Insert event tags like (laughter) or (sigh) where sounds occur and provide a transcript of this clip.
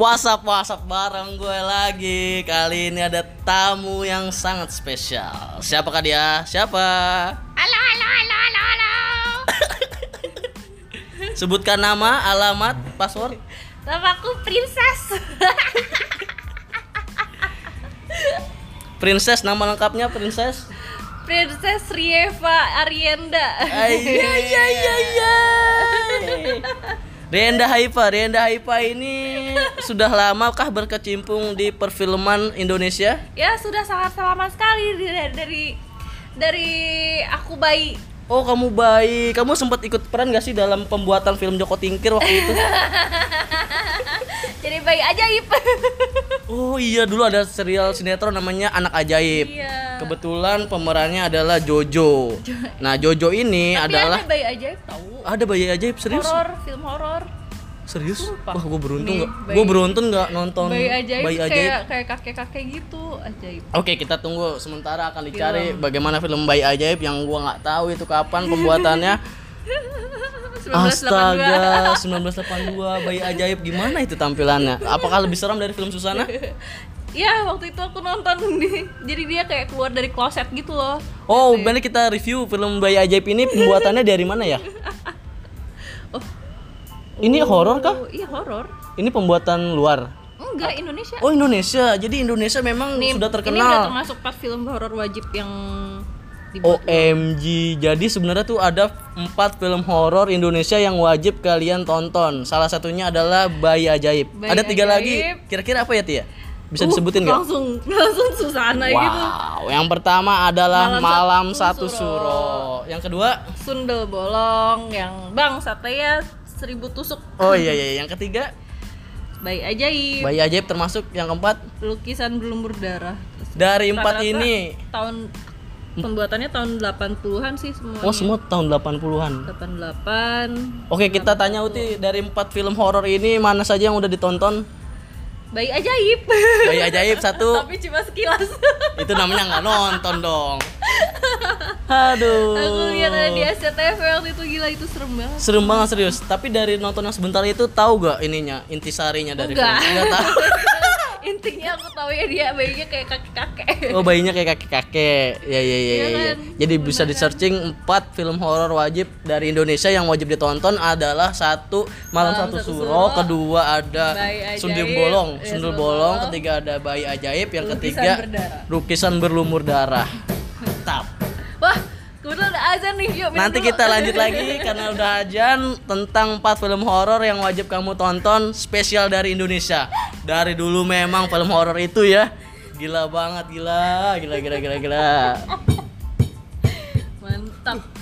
WhatsApp WhatsApp bareng gue lagi. Kali ini ada tamu yang sangat spesial. Siapakah dia? Siapa? Halo, halo, halo, halo, halo. (laughs) Sebutkan nama, alamat, password. Namaku Princess. (laughs) Princess nama lengkapnya Princess. Princess Rieva Arienda. Ay, ay, ay, ay, (laughs) Renda Haifa, Renda Haifa ini sudah lama kah berkecimpung di perfilman Indonesia? ya sudah sangat lama sekali dari dari dari aku bayi. Oh kamu baik, kamu sempat ikut peran gak sih dalam pembuatan film Joko Tingkir waktu itu? (laughs) Jadi bayi ajaib. (laughs) Oh iya dulu ada serial sinetron namanya Anak Ajaib. Iya. Kebetulan pemerannya adalah Jojo. Nah Jojo ini Tapi adalah ada bayi ajaib tahu. ada bayi ajaib serius? Horor, film horor. Serius? Sumpah. Wah gue beruntung nggak? Gue beruntung nggak nonton Bayi ajaib, Bayi kayak kayak kakek-kakek gitu, ajaib. Oke kita tunggu sementara akan dicari bagaimana film Bayi Ajaib yang gua nggak tahu itu kapan pembuatannya. (laughs) 1982. Astaga 1982 Bayi Ajaib gimana itu tampilannya? Apakah lebih seram dari film Susana? Iya, (laughs) waktu itu aku nonton di jadi dia kayak keluar dari kloset gitu loh. Oh, benar kita review film Bayi Ajaib ini pembuatannya dari mana ya? (laughs) Oh. Ini horor kah? Oh, iya horor. Ini pembuatan luar. Enggak, Indonesia. Oh Indonesia, jadi Indonesia memang Nih, sudah Ini udah terkenal. termasuk pas film horor wajib yang dibuat. OMG, jadi sebenarnya tuh ada empat film horor Indonesia yang wajib kalian tonton. Salah satunya adalah Bayi Ajaib. Bayi ada tiga Ajaib. lagi. Kira-kira apa ya Tia? Bisa Uh, disebutin nggak? Langsung (laughs) langsung Susana gitu. Wow, yang pertama adalah Malam Malam Satu Satu Suro. Suro. Yang kedua, Sundel bolong yang Bang Satria seribu tusuk. oh iya iya, yang ketiga Bayi ajaib. Bayi Ajaib termasuk yang keempat Lukisan belum berdarah. dari empat ini. tahun pembuatannya tahun 80-an sih semua. Oh semua tahun 80-an. 88 Oke kita tanya Uti dari empat film horor ini mana saja yang udah ditonton? Bayi ajaib. Bayi Ajaib satu. (laughs) Tapi cuma sekilas. Itu namanya nggak nonton dong. (laughs) Aduh. Aku lihat ada di SCTV waktu itu gila itu serem banget. Serem banget serius. Tapi dari nonton yang sebentar itu tahu gak ininya intisarinya dari Enggak. film? Enggak tahu. (laughs) Intinya aku tahu ya dia bayinya kayak kakek-kakek. Oh bayinya kayak kakek-kakek. Ya ya ya Iya ya. ya. kan? Jadi bisa di searching empat film horor wajib dari Indonesia yang wajib ditonton adalah satu Malam Malam Satu Satu Suro, Suro, kedua ada Sundel Bolong, eh, Sundel Bolong, Bolong, ketiga ada Bayi Ajaib, yang Lukisan ketiga berdarah. Lukisan berlumur darah. Mantap. Wah, kebetulan ada azan nih. Yuk, Nanti dulu. kita lanjut lagi karena udah ajan tentang 4 film horor yang wajib kamu tonton spesial dari Indonesia. Dari dulu memang film horor itu ya gila banget gila, gila gila gila gila. Mantap.